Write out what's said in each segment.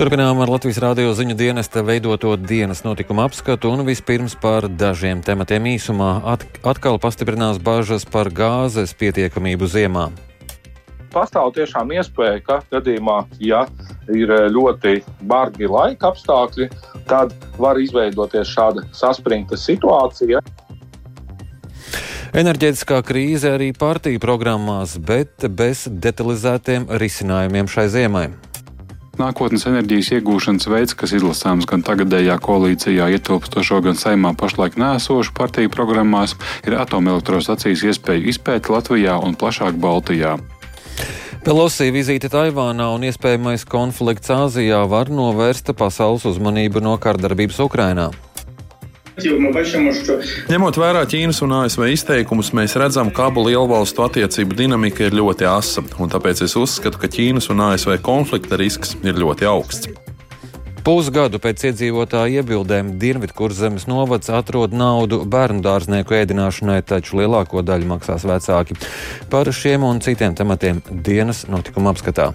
Turpinām ar Latvijas rādio ziņu dienesta veidoto dienas notikumu apskatu un vispirms par dažiem tematiem īsumā. At atkal pastiprinās bažas par gāzes pietiekamību ziemā. Pastāv tiešām iespēja, ka gadījumā, ja ir ļoti bargi laika apstākļi, tad var izveidoties šāda saspringta situācija. Enerģētiskā krīze arī partiju programmās, bet bez detalizētiem risinājumiem šai ziemai. Nākotnes enerģijas iegūšanas veids, kas izlasāms gan tagadējā koalīcijā ietilpstošo, gan saimā pašlaik nēsošu partiju programmās, ir atomelektrostacijas iespēju izpēta Latvijā un plašāk Baltijā. Pelosī vizīte Taivānā un iespējamais konflikts Āzijā var novērst pasaules uzmanību no kārdarbības Ukrainā. Ņemot vērā Ķīnas un ASV izteikumus, mēs redzam, ka abu lielvalstu attiecību dinamika ir ļoti asa, un tāpēc es uzskatu, ka Ķīnas un ASV konflikta risks ir ļoti augsts. Pusgadu pēc iedzīvotāju iebildēm Dienvidkurzemes novads atrod naudu bērnu dārznieku ēdināšanai, taču lielāko daļu maksās vecāki. Par šiem un citiem tematiem dienas notikuma apskatā.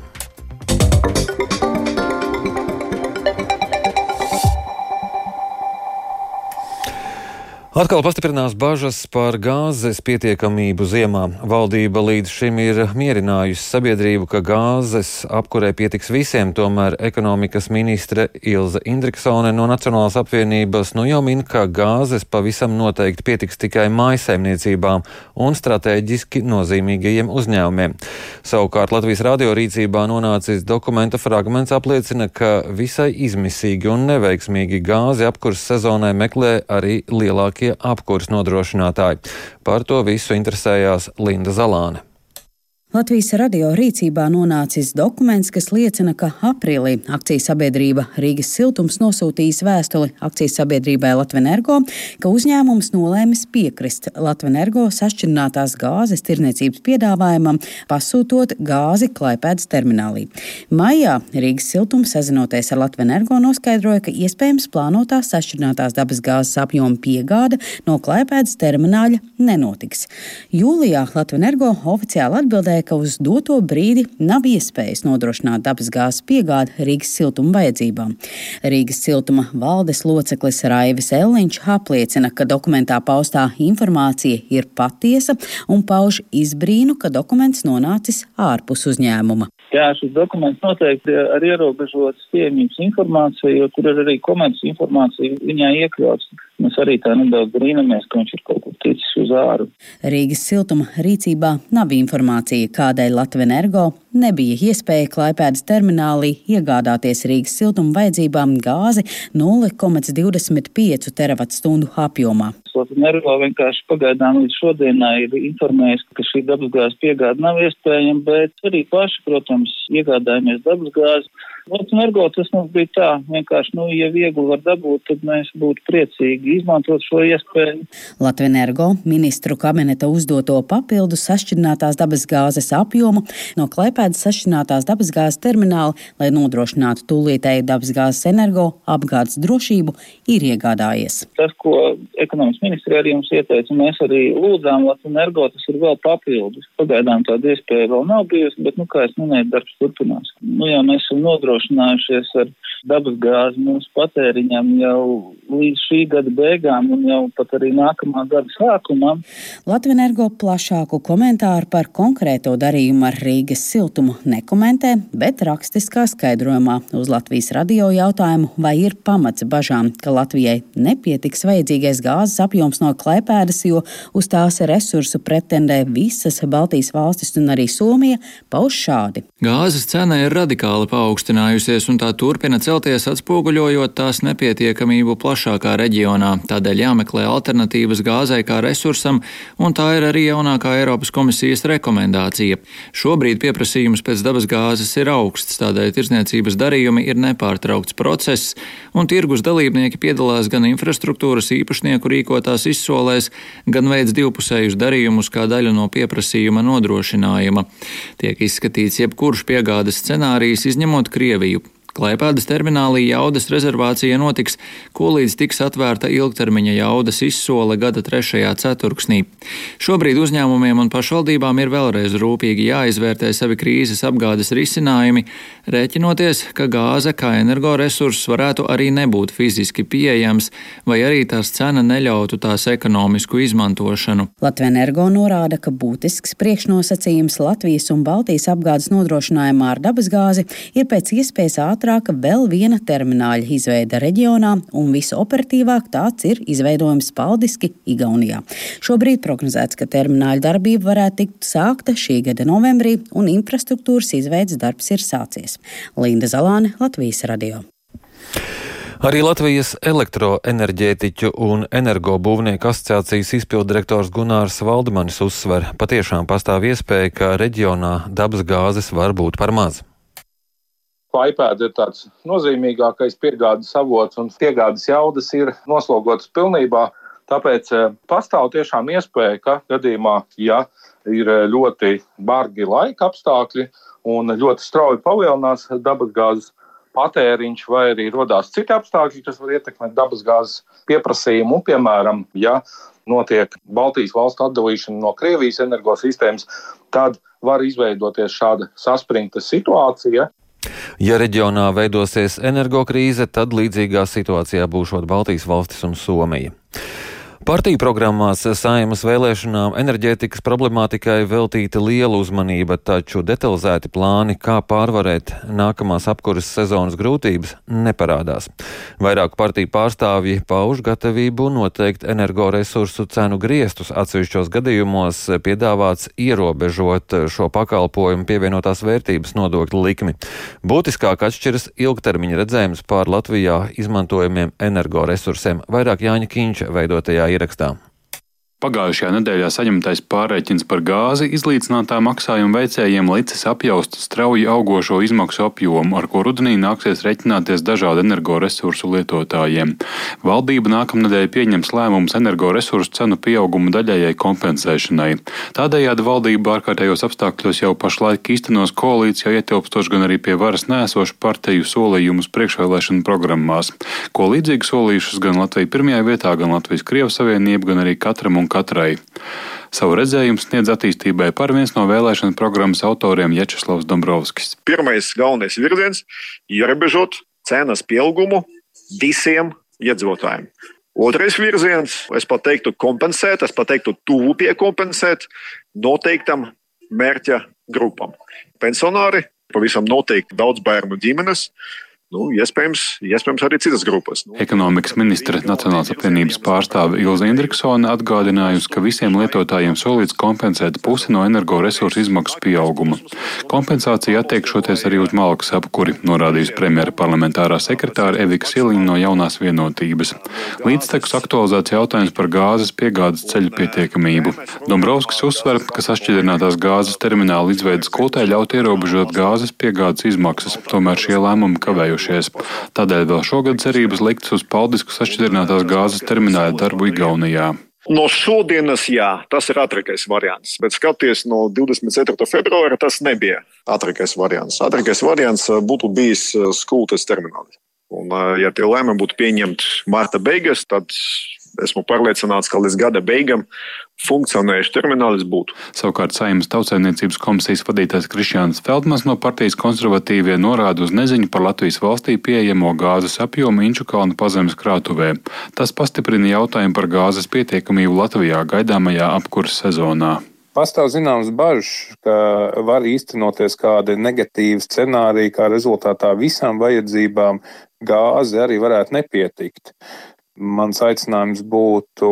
Atkal pastiprinās bažas par gāzes pietiekamību ziemā. Valdība līdz šim ir mierinājusi sabiedrību, ka gāzes apkurē pietiks visiem, tomēr ekonomikas ministre Ilza Indriksone no Nacionālās apvienības nu jau min, ka gāzes pavisam noteikti pietiks tikai mājsaimniecībām un strateģiski nozīmīgajiem uzņēmumiem. Savukārt Latvijas radio rīcībā nonācis dokumenta fragments apliecina, ka visai izmisīgi un neveiksmīgi gāzi apkurs sezonai meklē arī lielākie lielākie apkurs nodrošinātāji. Par to visu interesējās Linda Zalāne. Latvijas radio rīcībā nonācis dokuments, kas liecina, ka aprīlī akcijas sabiedrība Rīgas siltums nosūtījis vēstuli akcijas sabiedrībai Latvenergo, ka uzņēmums nolēmis piekrist Latvenergo sašķirinātās gāzes tirniecības piedāvājumam, pasūtot gāzi Klaipēdas terminālī. Maijā Rīgas siltums sazinoties ar Latvenergo noskaidroja, ka iespējams plānotā sašķirinātās dabas gāzes apjoma piegāde no Klaipēdas termināļa nenotiks. Jūlijā Latvenergo oficiāli atbildēja, ka uz doto brīdi nav iespējas nodrošināt dabasgāzes piegādi Rīgas siltuma vajadzībām. Rīgas siltuma valdes loceklis Raivis Elliņš apliecina, ka dokumentā paustā informācija ir patiesa un pauž izbrīnu, ka dokuments nonācis ārpus uzņēmuma. Jā, šis dokuments noteikti ar ierobežotas pieejamības informāciju, jo tur ir arī komerces informācija viņā iekļauts. Mēs arī tā nedaudz brīnamies, ka viņš ir kaut kur ticis uz āru. Rīgas siltuma rīcībā nav informācija, kādēļ Latvijas energo nebija iespēja Klaipēdas terminālī iegādāties Rīgas siltuma vajadzībām gāzi 0,25 terawatstundu apjomā. Latvijas energo vienkārši pagaidām līdz šodienai ir informējis, ka šī dabasgāzes piegāde nav iespējama, bet arī paši, protams, iegādājamies dabasgāzi. Latvijas energo tas mums bija tā, vienkārši, nu, ja viegli var dabūt, tad mēs būtu priecīgi izmantot šo iespēju. Latvijas energo ministru kabineta uzdoto papildu sašķidrinātās dabasgāzes apjomu no Klaipēdas sašķidrinātās dabasgāzes termināla, lai nodrošinātu tūlītēju dabasgāzes energo apgādes drošību, ir iegādājies. Tas, ko ekonomikas ministrija arī jums ieteica, mēs arī lūdzām Latvijas energo, tas ir vēl papildus. Pagaidām tāda iespēja vēl nav bijusi, bet, nu, kā es minēju, darbs turpinās. Nu, jā, mēs esam nodrošināti nodrošinājušies ar dabasgāzi mūsu patēriņam jau līdz šī gada beigām un jau pat arī nākamā gada sākumam. Latvijas energo plašāku komentāru par konkrēto darījumu ar Rīgas siltumu nekomentē, bet rakstiskā skaidrojumā uz Latvijas radio jautājumu, vai ir pamats bažām, ka Latvijai nepietiks vajadzīgais gāzes apjoms no klēpēdas, jo uz tās resursu pretendē visas Baltijas valstis un arī Somija, pauž šādi. Gāzes cena ir radikāli paaugstināta palielinājusies un tā turpina celties, atspoguļojot tās nepietiekamību plašākā reģionā. Tādēļ jāmeklē alternatīvas gāzei kā resursam, un tā ir arī jaunākā Eiropas komisijas rekomendācija. Šobrīd pieprasījums pēc dabas gāzes ir augsts, tādēļ tirzniecības darījumi ir nepārtraukts process, un tirgus dalībnieki piedalās gan infrastruktūras īpašnieku rīkotās izsolēs, gan veids divpusējus darījumus kā daļu no pieprasījuma nodrošinājuma. Tiek izskatīts jebkurš piegādes scenārijs, izņemot Krieviju. Klaipēdas terminālī jaudas rezervācija notiks, ko līdz tiks atvērta ilgtermiņa jaudas izsole gada trešajā ceturksnī. Šobrīd uzņēmumiem un pašvaldībām ir vēlreiz rūpīgi jāizvērtē savi krīzes apgādes risinājumi, rēķinoties, ka gāze kā energoresurss varētu arī nebūt fiziski pieejams, vai arī tās cena neļautu tās ekonomisku izmantošanu. Latvijas energo norāda, ka būtisks priekšnosacījums Latvijas un Baltijas apgādes nodrošinājumā ar dabasgāzi ir pēc iespējas ātrāk ātrāka vēl viena termināļa izveida reģionā, un visoperatīvāk tāds ir izveidojums Paldiski, Igaunijā. Šobrīd prognozēts, ka termināļa darbība varētu tikt sākta šī gada novembrī, un infrastruktūras izveidas darbs ir sācies. Linda Zalāne, Latvijas radio. Arī Latvijas elektroenerģētiķu un energobūvnieku asociācijas izpildirektors Gunārs Valdemanis uzsver, patiešām pastāv iespēja, ka reģionā dabas gāzes var būt par maz. Klaipēda ir tāds nozīmīgākais piegādes avots un piegādes jaudas ir noslogotas pilnībā. Tāpēc eh, pastāv tiešām iespēja, ka gadījumā, ja ir eh, ļoti bargi laika apstākļi un ļoti strauji palielinās dabasgāzes patēriņš, vai arī radās citi apstākļi, kas var ietekmēt dabasgāzes pieprasījumu. Piemēram, ja notiek Baltijas valstu atdalīšana no Krievijas energosistēmas, tad var izveidoties šāda saspringta situācija. Ja reģionā veidosies energokrīze, tad līdzīgā situācijā būšot Baltijas valstis un Somija. Partiju programmās saimas vēlēšanām enerģētikas problemātikai veltīta liela uzmanība, taču detalizēti plāni, kā pārvarēt nākamās apkuras sezonas grūtības, neparādās. Vairāk partiju pārstāvji pauž gatavību noteikt energoresursu cenu griestus. Atsevišķos gadījumos piedāvāts ierobežot šo pakalpojumu pievienotās vērtības nodokļu likmi. Būtiskāk atšķiras ilgtermiņa redzējums pār Latvijā izmantojamiem energoresursiem. Vairāk Jāņa Kīņša veidotajā ierakstā. Pagājušajā nedēļā saņemtais pārreikins par gāzi izlīdzinātā maksājuma veicējiem licis apjaust strauji augošo izmaksu apjomu, ar ko rudenī nāksies reķināties dažādu energoresursu lietotājiem. Valdība nākamnedēļ pieņems lēmumus energoresursu cenu pieauguma daļējai kompensēšanai. Tādējādi valdība ārkārtējos apstākļos jau pašlaik īstenos koalīcijā ietilpstoši gan arī pie varas nēsošu partiju solījumus priekšvēlēšanu programmās, ko līdzīgi solījušas gan Latvija pirmajā vietā, gan Latvijas Krievijas Savienība, gan arī katram un katrai. Savu redzējumu sniedz attīstībai par viens no vēlēšana programmas autoriem Ječeslavs Dombrovskis. Pirmais galvenais virziens - ierobežot cenas pieaugumu visiem iedzīvotājiem. Otrais virziens, es pat teiktu, kompensēt, es pat teiktu, tuvu pie kompensēt noteiktam mērķa grupam. Pensionāri, pavisam noteikti daudz bērnu ģimenes, Nu, iespējams, iespējams, arī citas grupas. Nu, Ekonomikas ministra Nacionālās apvienības pārstāve Ilza Indriksone atgādinājusi, ka visiem lietotājiem solīts kompensēt pusi no energoresursu izmaksu pieauguma. Kompensācija attiekšoties arī uz malkas apkuri, norādījusi premjera parlamentārā sekretāra Evika Siliņa no jaunās vienotības. Līdztekus aktualizēts jautājums par gāzes piegādes ceļu pietiekamību. Dombrovskis uzsver, ka sašķidrinātās gāzes termināla izveidas kultē ļaut ierobežot gāzes piegādes izmaksas, tomēr šie lēmumi kavējuši kavējušies. Tādēļ vēl šogad cerības liktas uz paldisku sašķidrinātās gāzes termināla darbu Igaunijā. No šodienas, jā, tas ir ātrākais variants, bet skatoties no 24. februāra, tas nebija ātrākais variants. Ātrākais variants uh, būtu bijis uh, skultas termināls. Un, uh, ja tie lēmumi būtu pieņemti marta beigas, tad esmu pārliecināts, ka līdz gada beigām funkcionējuši terminālis būtu. Savukārt Saimnes tautsēmniecības komisijas vadītājs Krišjāns Feldmans no partijas konservatīvie norāda uz neziņu par Latvijas valstī pieejamo gāzes apjomu Inčukalnu pazemes krātuvē. Tas pastiprina jautājumu par gāzes pietiekamību Latvijā gaidāmajā apkurses sezonā. Pastāv zināms bažas, ka var īstenoties kādi negatīvi scenāriji, kā rezultātā visām vajadzībām gāze arī varētu nepietikt. Mans aicinājums būtu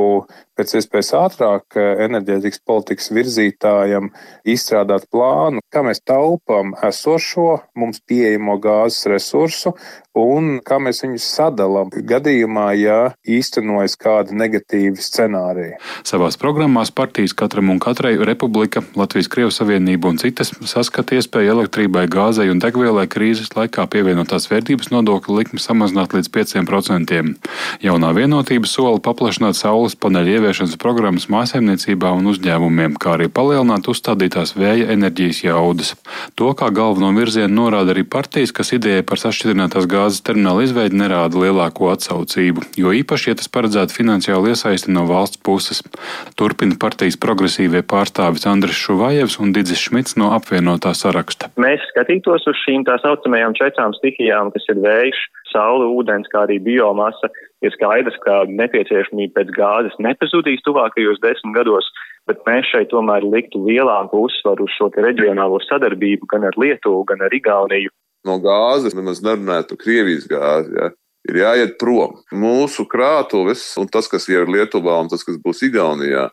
pēc iespējas ātrāk enerģētikas politikas virzītājam izstrādāt plānu, kā mēs taupām esošo mums pieejamo gāzes resursu un kā mēs viņus sadalām gadījumā, ja īstenojas kādi negatīvi scenāriji. Savās programmās partijas katram un katrai republika, Latvijas Krievijas Savienība un citas saskata iespēju elektrībai, gāzei un degvielai krīzes laikā pievienotās vērtības nodokļu likmi samazināt līdz 5%. Jaunā vienotība sola paplašināt saules paneļu ieviešanas programmas mājasemniecībā un uzņēmumiem, kā arī palielināt uzstādītās vēja enerģijas jaudas. To kā galveno virzienu norāda arī partijas, kas idejai par sašķidrinātās gāzes terminālu izveidi nerāda lielāko atsaucību, jo īpaši, ja tas paredzētu finansiālu iesaisti no valsts puses. Turpina partijas progresīvie pārstāvis Andris Šuvājevs un Digis Šmits no apvienotā saraksta. Mēs skatītos uz šīm tā saucamajām četrām stihijām, kas ir vējš, saule, ūdens, kā arī biomasa, ir skaidrs, ka nepieciešamība pēc gāzes nepazudīs tuvākajos desmit gados, bet mēs šeit tomēr liktu lielāku uzsvaru uz šo reģionālo sadarbību gan ar Lietuvu, gan ar Igauniju. No gāzes nemaz nerunājot par Krievijas gāzi. Ja. Ir jāiet prom. Mūsu krātuves un tas, kas jau ir Lietuvā un tas, kas būs Igaunijā,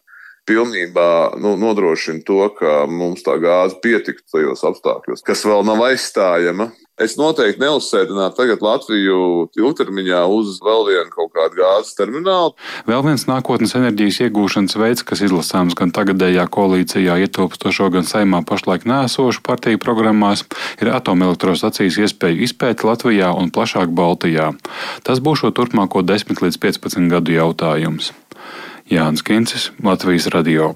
pilnībā nu, nodrošina to, ka mums tā gāze pietiktu tajos apstākļos, kas vēl nav aizstājama. Es noteikti neuzsēdinātu tagad Latviju ilgtermiņā uz vēl vienu kaut kādu gāzes terminālu. Vēl viens nākotnes enerģijas iegūšanas veids, kas izlasāms gan tagadējā koalīcijā ietilpstošo, gan saimā pašlaik nēsošu partiju programmās, ir atomelektrostacijas iespēju izpēte Latvijā un plašāk Baltijā. Tas būs šo turpmāko 10 līdz 15 gadu jautājums. Jānis Kincis, Latvijas Radio.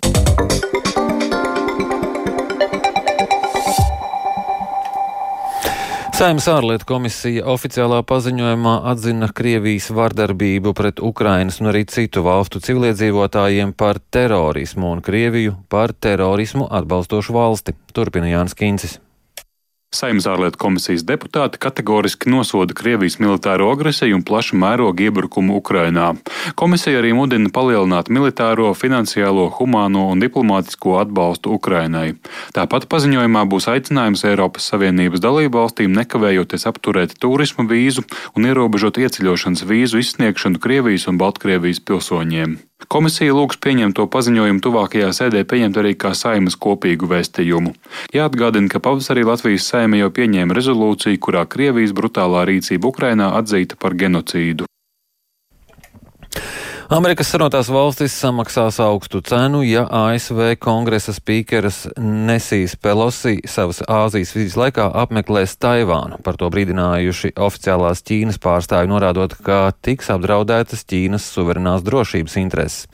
Saimnes ārlietu komisija oficiālā paziņojumā atzina Krievijas vardarbību pret Ukrainas un arī citu valstu civiliedzīvotājiem par terorismu un Krieviju par terorismu atbalstošu valsti. Turpina Jānis Kincis. Saimnes ārlietu komisijas deputāti kategoriski nosoda Krievijas militāro agresiju un plašu mērogu iebrukumu Ukrainā. Komisija arī mudina palielināt militāro, finansiālo, humāno un diplomātisko atbalstu Ukrainai. Tāpat paziņojumā būs aicinājums Eiropas Savienības dalību valstīm nekavējoties apturēt turismu vīzu un ierobežot ieceļošanas vīzu izsniegšanu Krievijas un Baltkrievijas pilsoņiem. Komisija lūgs pieņemt to paziņojumu tuvākajā sēdē pieņemt arī kā saimas kopīgu vēstījumu. Jāatgādina, ka pavasarī Latvijas saima jau pieņēma rezolūciju, kurā Krievijas brutālā rīcība Ukrainā atzīta par genocīdu. Amerikas Savienotās valstis samaksās augstu cenu, ja ASV kongresa spīkeras Nesīs Pelosi savas Āzijas vizes laikā apmeklēs Taivānu. Par to brīdinājuši oficiālās Ķīnas pārstāvi, norādot, ka tiks apdraudētas Ķīnas suverenās drošības intereses.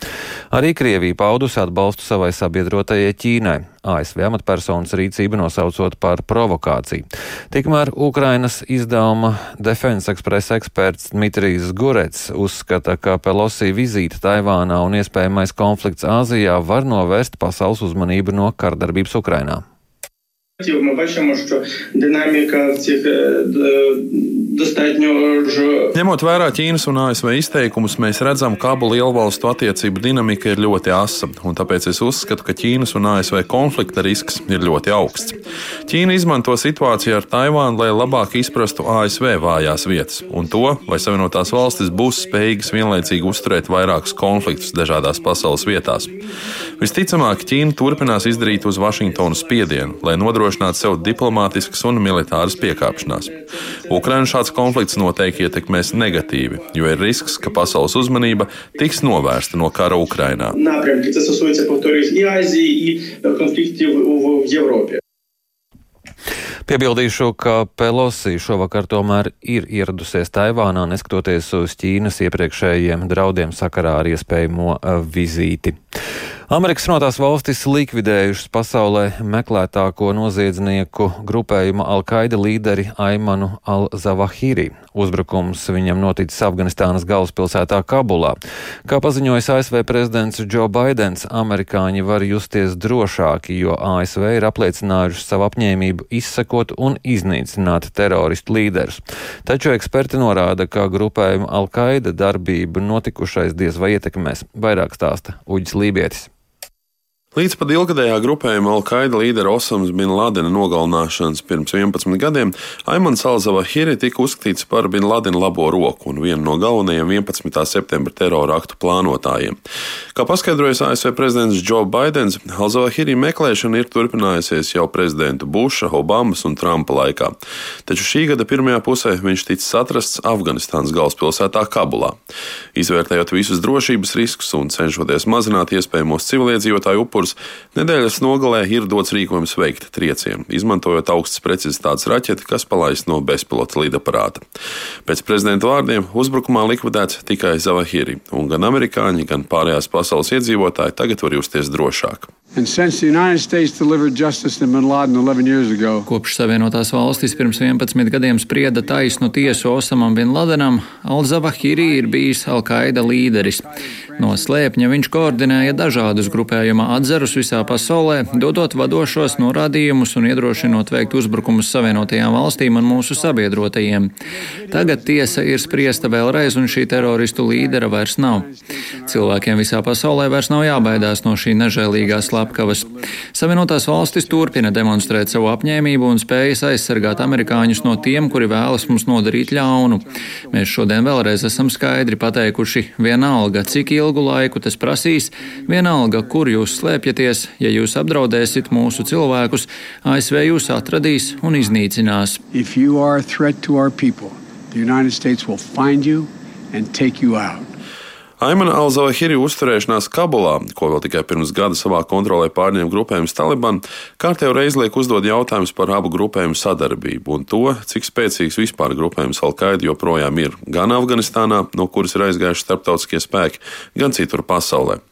Arī Krievija paudusi atbalstu savai sabiedrotajai Ķīnai. ASV amatpersonas rīcību nosaucot par provokāciju. Tikmēr Ukrainas izdevuma Defense Express eksperts Dmitrijs Gurets uzskata, ka Pelosi vizīte Taivānā un iespējamais konflikts Āzijā var novērst pasaules uzmanību no kardarbības Ukrainā. Ми бачимо, що динаміка цих достатньо Ņemot vērā Ķīnas un ASV izteikumus, mēs redzam, ka abu lielvalstu attiecību dinamika ir ļoti asa, un tāpēc es uzskatu, ka Ķīnas un ASV konflikta risks ir ļoti augsts. Ķīna izmanto situāciju ar Taivānu, lai labāk izprastu ASV vājās vietas, un to, vai Savienotās valstis būs spējīgas vienlaicīgi uzturēt vairākus konfliktus dažādās pasaules vietās. Visticamāk, Ķīna turpinās izdarīt uz Vašingtonu spiedienu, lai nodrošinātu nodrošināt sev diplomātiskas un militāras piekāpšanās. Ukraina šāds konflikts noteikti ietekmēs negatīvi, jo ir risks, ka pasaules uzmanība tiks novērsta no kara Ukrainā. Piebildīšu, ka Pelosi šovakar tomēr ir ieradusies Taivānā, neskatoties uz Ķīnas iepriekšējiem draudiem sakarā ar iespējamo e, vizīti. Amerikas Savienotās valstis likvidējušas pasaulē meklētāko noziedznieku grupējuma Al-Qaida līderi Aimanu Al-Zawahiri. Uzbrukums viņam noticis Afganistānas galvaspilsētā Kabulā. Kā paziņojis ASV prezidents Joe Bidenis, amerikāņi var justies drošāki, jo ASV ir apliecinājuši savu apņēmību izsekot un iznīcināt teroristu līderus. Taču eksperti norāda, ka grupējuma Al-Qaida darbību notikušais diez vai ietekmēs. Vairāk stāsta Uģis Lībietis. Līdz pat ilgadējā grupējuma Al-Qaida līdera Osams Bin Ladena nogalināšanas pirms 11 gadiem Aimans Al-Zawahiri tika uzskatīts par Bin Ladena labo roku un vienu no galvenajiem 11. septembra terora aktu plānotājiem. Kā paskaidrojas ASV prezidents Joe Bidenis, Al-Zawahiri meklēšana ir turpinājusies jau prezidentu Buša, Obamas un Trumpa laikā. Taču šī gada pirmajā pusē viņš ticis atrasts Afganistānas galvaspilsētā Kabulā. Izvērtējot visus drošības riskus un cenšoties mazināt iespējamos civiliedzīvotāju upurus, upurs, nedēļas nogalē ir dots rīkojums veikt triecienu, izmantojot augstas precizitātes raķeti, kas palaist no bezpilota lidaparāta. Pēc prezidenta vārdiem uzbrukumā likvidēts tikai Zavahiri, un gan amerikāņi, gan pārējās pasaules iedzīvotāji tagad var justies drošāk. Kopš Savienotās valstis pirms 11 gadiem sprieda taisnu tiesu Osamam Bin Ladenam, Al-Zawahiri ir bijis Al-Qaida līderis. No slēpņa viņš koordinēja dažādus grupējuma atzarus visā pasaulē, dodot vadošos norādījumus un iedrošinot veikt uzbrukumus Savienotajām valstīm un mūsu sabiedrotajiem. Tagad tiesa ir spriesta vēlreiz, un šī teroristu līdera vairs nav. Cilvēkiem visā pasaulē vairs nav jābaidās no šī nežēlīgā slepkavas. Savienotās valstis turpina demonstrēt savu apņēmību un spējas aizsargāt amerikāņus no tiem, kuri vēlas mums nodarīt ļaunu. Mēs šodien vēlreiz esam skaidri pateikuši, vienalga, cik ilgu laiku tas prasīs, vienalga, kur jūs slēpjaties, ja jūs apdraudēsiet mūsu cilvēkus, ASV jūs atradīs un iznīcinās. People, the United States will find you and take you out. Aimana Alzavahiri uzturēšanās Kabulā, ko vēl tikai pirms gada savā kontrolē pārņēma grupējums Taliban, kārtējo reizi liek uzdot jautājumus par abu grupējumu sadarbību un to, cik spēcīgs vispār grupējums Al-Qaida joprojām ir gan Afganistānā, no kuras ir aizgājuši starptautiskie spēki, gan citur pasaulē.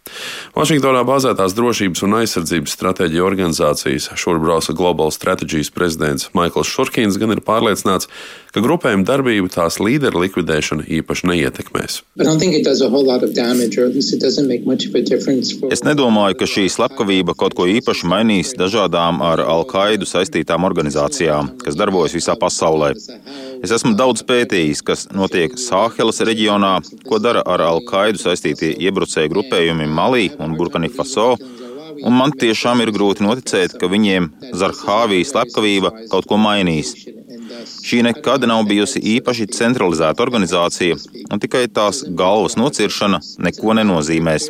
Vašingtonā bāzētās drošības un aizsardzības stratēģija organizācijas Šurbrausa Global Strategies prezidents Maikls Šurkins gan ir pārliecināts, ka grupējuma darbību tās līderu likvidēšana īpaši neietekmēs. Es nedomāju, ka šī slepkavība kaut ko īpaši mainīs dažādām ar Al-Qaidu saistītām organizācijām, kas darbojas visā pasaulē. Es esmu daudz pētījis, kas notiek Sāhelas reģionā, ko dara ar Al-Qaidu saistītie iebrucēju grupējumi Malī un Burkina Faso. Un man tiešām ir grūti noticēt, ka viņiem Zarhāvijas slepkavība kaut ko mainīs. Šī nekad nav bijusi īpaši centralizēta organizācija, un tikai tās galvas nociršana neko nenozīmēs.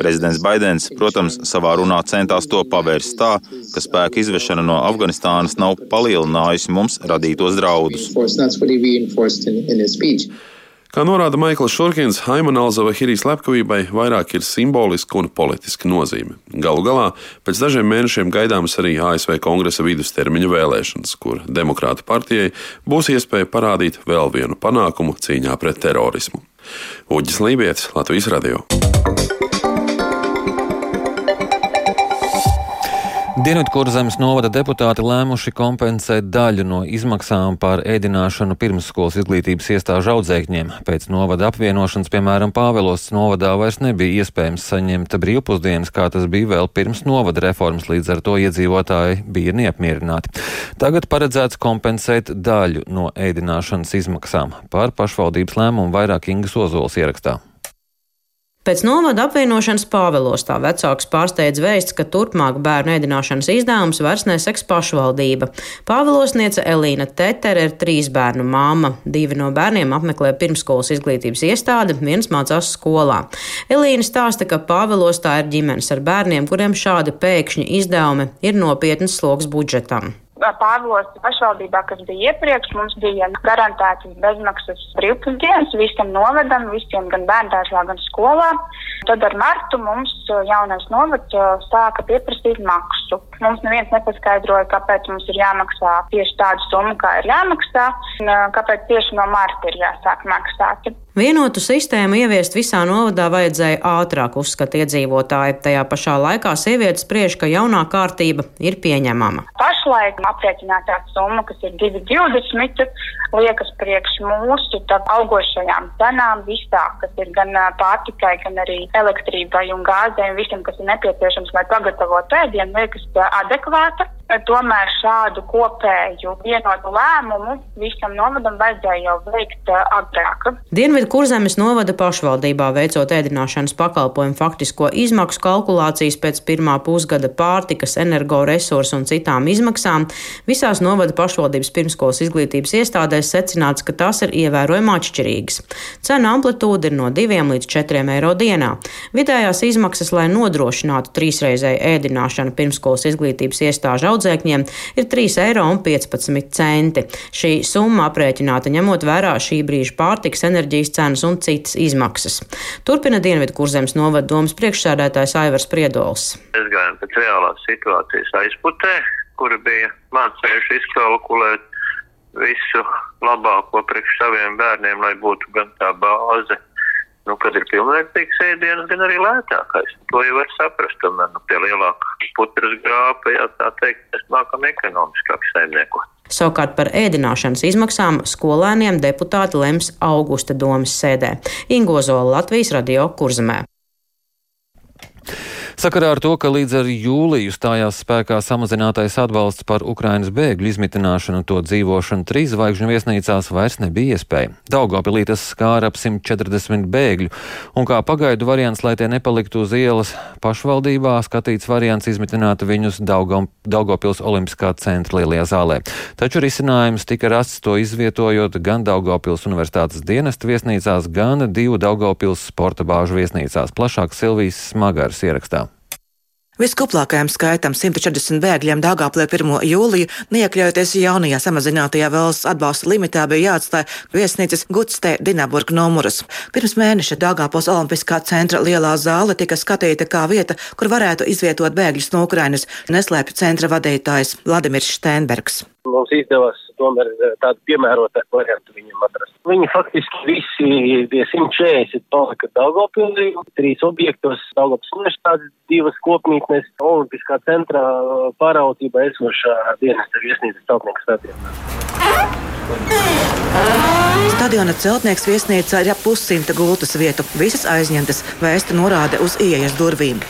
Prezidents Baidens, protams, savā runā centās to pavērst tā, ka spēka izvešana no Afganistānas nav palielinājusi mums radītos draudus. Kā norāda Maikls Šurkins, Haimana Alzavahirī slepkavībai vairāk ir simboliska un politiska nozīme. Galu galā pēc dažiem mēnešiem gaidāmas arī ASV kongresa vidustermiņa vēlēšanas, kur Demokrāta partijai būs iespēja parādīt vēl vienu panākumu cīņā pret terorismu. Uģis Lībijams, Latvijas Radio. Dienvidkurzemes novada deputāti lēmuši kompensēt daļu no izmaksām par ēdināšanu pirmsskolas izglītības iestāžu audzēkņiem. Pēc novada apvienošanas, piemēram, Pāvelos novadā vairs nebija iespējams saņemt brīvpusdienas, kā tas bija vēl pirms novada reformas, līdz ar to iedzīvotāji bija neapmierināti. Tagad paredzēts kompensēt daļu no ēdināšanas izmaksām. Par pašvaldības lēmumu vairāk Ingas Ozols ierakstā. Pēc novada apvienošanas Pāvelostā vecāks pārsteidz vēsts, ka turpmāk bērnu ēdināšanas izdevums vairs neseks pašvaldība. Pāvelosniece Elīna Tetere ir trīs bērnu māma. Divi no bērniem apmeklē pirmskolas izglītības iestādi, viens mācās skolā. Elīna stāsta, ka Pāvelostā ir ģimenes ar bērniem, kuriem šādi pēkšņi izdevumi ir nopietnas sloks budžetam. Pāvilos pašvaldībā, kas bija iepriekš, mums bija garantētas bezmaksas brīvpusdienas visam novedam, visiem gan bērndārzā, gan skolā. Tad ar martu mums jaunais novads sāka pieprasīt maksu. Mums neviens nepaskaidroja, kāpēc mums ir jāmaksā tieši tādu summu, kā ir jāmaksā, un kāpēc tieši no marta ir jāsāk maksāt. Vienotu sistēmu ieviest visā novadā vajadzēja ātrāk, uzskata iedzīvotāji. Tajā pašā laikā sievietes spriež, ka jaunā kārtība ir pieņemama. Pašlaik aprēķinātā summa, kas ir 2,20, liekas priekš mūsu augošajām cenām visā, kas ir gan pārtikai, gan arī elektrībai un un visam, kas ir nepieciešams, lai pagatavotu ēdienu, liekas adekvāta. Tomēr šādu kopēju vienotu lēmumu visam novadam vajadzēja jau veikt agrāk. Dienvidu kurzemes novada pašvaldībā veicot ēdināšanas pakalpojumu faktisko izmaksu kalkulācijas pēc pirmā pusgada pārtikas, energoresursu un citām izmaksām, visās novada pašvaldības pirmskolas izglītības iestādēs secināts, ka tās ir ievērojami atšķirīgas. Cena amplitūda ir no 2 līdz 4 eiro dienā. Vidējās izmaksas, lai nodrošinātu trīsreizēju ēdināšanu pirmskolas izglītības iestāžu audzēkņiem ir 3,15 eiro. Šī summa aprēķināta ņemot vērā šī brīža pārtiks, enerģijas cenas un citas izmaksas. Turpina Dienvidu kurzemes novada domas priekšsēdētājs Aivars Priedols. Es gāju pēc reālās situācijas aizputē, kura bija mācējuši izkalkulēt visu labāko priekš saviem bērniem, lai būtu gan tā bāze, nu, kad ir pilnvērtīgs ēdienas, gan arī lētākais. To jau var saprast, tomēr, nu, pie lielāka putras grāpa, jā, tā teikt, mēs mākam ekonomiskāk saimniekot. Savukārt par ēdināšanas izmaksām skolēniem deputāti lems augusta domas sēdē. Ingozola Latvijas radio kurzemē. Sakarā ar to, ka līdz ar jūliju stājās spēkā samazinātais atbalsts par Ukrainas bēgļu izmitināšanu, to dzīvošanu trīs zvaigžņu viesnīcās vairs nebija iespēja. Daugopilī tas skāra ap 140 bēgļu, un kā pagaidu variants, lai tie nepaliktu uz ielas pašvaldībā, skatīts variants izmitināt viņus Daugom, Daugopils Olimpiskā centra lielajā zālē. Taču risinājums tika rasts to izvietojot gan Daugopils universitātes dienesta viesnīcās, gan divu Daugopils sporta bāžu viesnīcās. Plašāk Silvijas Smagars ierakstā. Viskuplākajam skaitam 140 bēgļiem Dāngāplē 1. jūliju, neiekļaujoties jaunajā samazinātajā valsts atbalsta limitā, bija jāatstāj viesnīcas Gutstē Dinaburg numurus. Pirms mēneša Dāngāpos Olimpiskā centra lielā zāle tika skatīta kā vieta, kur varētu izvietot bēgļus no Ukrainas, neslēpj centra vadītājs Vladimirs Steinbergs. Mums izdevās tomēr eh, tādu piemērotāku variantu viņam atrast. Viņi faktiski visi tie 140 palika Daugavpilī, trīs objektos Daugavpils universitātes, divas kopmītnes, Olimpiskā centrā pāraudzībā esošā dienesta viesnīcas tautnieku stadionā. Stadiona celtnieks viesnīca ir ap pussimta gultas vietu, visas aizņemtas, vēsta norāde uz ieejas durvīm.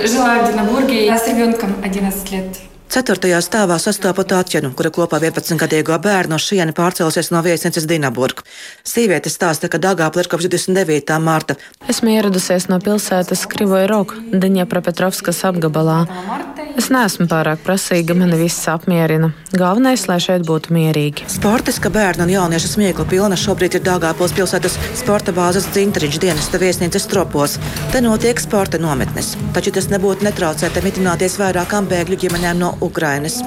Žēlēju Dinaburgī, es ir Junkam 11 gadu. Ceturtajā stāvā sastopu Tāķenu, kura kopā 11-gadīgo bērnu no šieni pārcēlusies no viesnīcas Dinaburg. Sīviete stāsta, ka Dagāpla ir kopš 29. marta. Esmu ieradusies no pilsētas Krivoja Roka, Daņepropetrovskas apgabalā. Es neesmu pārāk prasīga, mani viss apmierina. Galvenais, lai šeit būtu mierīgi. Sportiska bērnu un jauniešu smieklu pilna šobrīd ir Dāngāpils pilsētas sporta bāzes dzintriņš dienesta viesnīcas tropos. Te notiek sporta nometnes. Taču tas nebūtu netraucēta mitināties vairākām bēgļu ģimenēm no Ukrainas.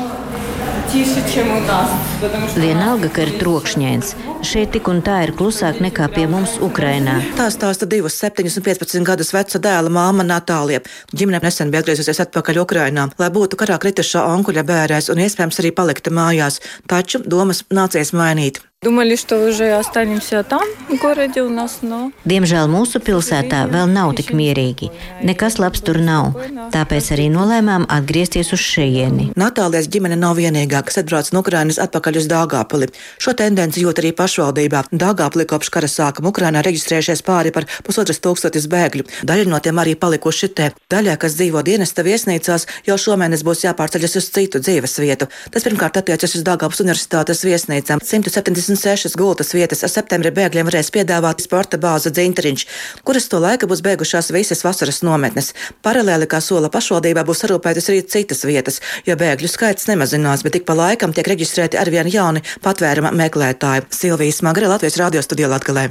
Vienalga, ka ir trokšņains Šeit tik un tā ir klusāk nekā pie mums Ukrainā. Tā stāsta divas 7 un 15 gadus veca dēla māma Natālija. Ģimene nesen bija atgriezusies atpakaļ Ukrainā, lai būtu karā kritušā onkuļa bērēs un iespējams arī palikta mājās. Taču domas nācies mainīt. Думали, что уже останемся там, в городе у нас, но... Diemžēl mūsu pilsētā vēl nav tik mierīgi. Nekas labs tur nav. Tāpēc arī nolēmām atgriezties uz šejieni. Natālijas ģimene nav vienīgā, kas atbrauc no Ukrainas atpakaļ uz Dāngāpili. Šo tendenci jūt arī pašvaldībā. Dāngāpili kopš kara sākuma Ukrainā reģistrējušies pāri par pusotras tūkstotis bēgļu. Daļa no tiem arī palikuši te. Daļā, kas dzīvo dienesta viesnīcās, jau šomēnes būs jāpārceļas uz citu dzīves vietu. Tas pirmkārt attiecas uz Dāngāpas universitātes viesnīcām. 170 26 gultas vietas septembrī bēgļiem varēs piedāvāt sporta bāze Dzintriņš, kuras to laika būs beigušās visas vasaras nometnes. Paralēli, kā sola pašvaldībā, būs sarūpētas arī citas vietas, jo bēgļu skaits nemazinās, bet ik pa laikam tiek reģistrēti arvien jauni patvēruma meklētāji. Silvijas Magre Latvijas radio studijā Latgalē.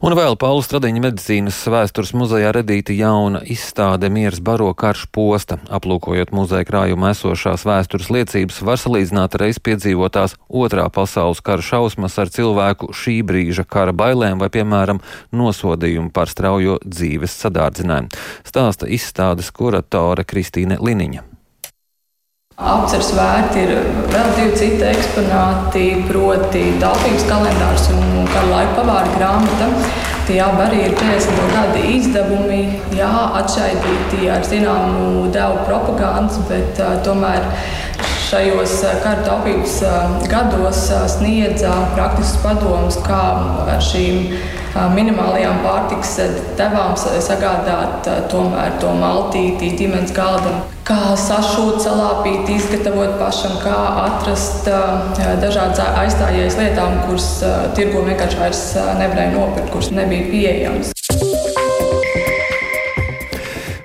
Un vēl Paula Stradiņa medicīnas vēstures muzejā redīta jauna izstāde Mieras baro karš posta. Aplūkojot muzeja krājuma esošās vēstures liecības, var salīdzināt reiz piedzīvotās otrā pasaules kara šausmas ar cilvēku šī brīža kara bailēm vai, piemēram, nosodījumu par straujo dzīves sadārdzinājumu. Stāsta izstādes kuratore Kristīne Liniņa. Apceres vērti ir vēl divi citi eksponāti, proti, taupības kalendārs un kāda laika pavāra grāmata. Tie abi arī ir 50 gadi izdevumi, jā, atšķaidīti ar zināmu devu propagandas, bet uh, tomēr šajos kara taupības gados sniedza praktiskus padomus, kā ar šīm minimālajām pārtikas devām sagādāt tomēr to maltīti ģimenes galdam. Kā sašūt, salāpīt, izgatavot pašam, kā atrast dažādas aizstājējas lietām, kuras tirgo vienkārši vairs nevarēja nopirkt, kuras nebija pieejamas.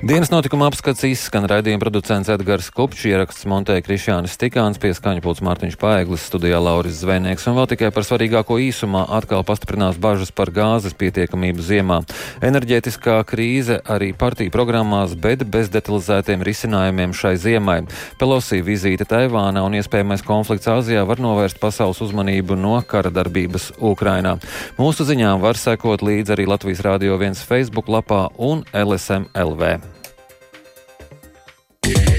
Dienas notikuma apskats izskan raidījuma producents Edgars Kupčs, ieraksts Montēja Krišjānis Tikāns, pieskaņa pults Mārtiņš Paeglis, studijā Lauris Zvejnieks un vēl tikai par svarīgāko īsumā atkal pastiprinās bažas par gāzes pietiekamību ziemā. Enerģētiskā krīze arī partiju programmās, bet bez detalizētiem risinājumiem šai ziemai. Pelosī vizīte Taivānā un iespējamais konflikts Āzijā var novērst pasaules uzmanību no kara darbības Ukrainā. Mūsu ziņām var sekot līdzi arī Latvijas Rādio 1 Facebook lapā un LSM LV. Yeah.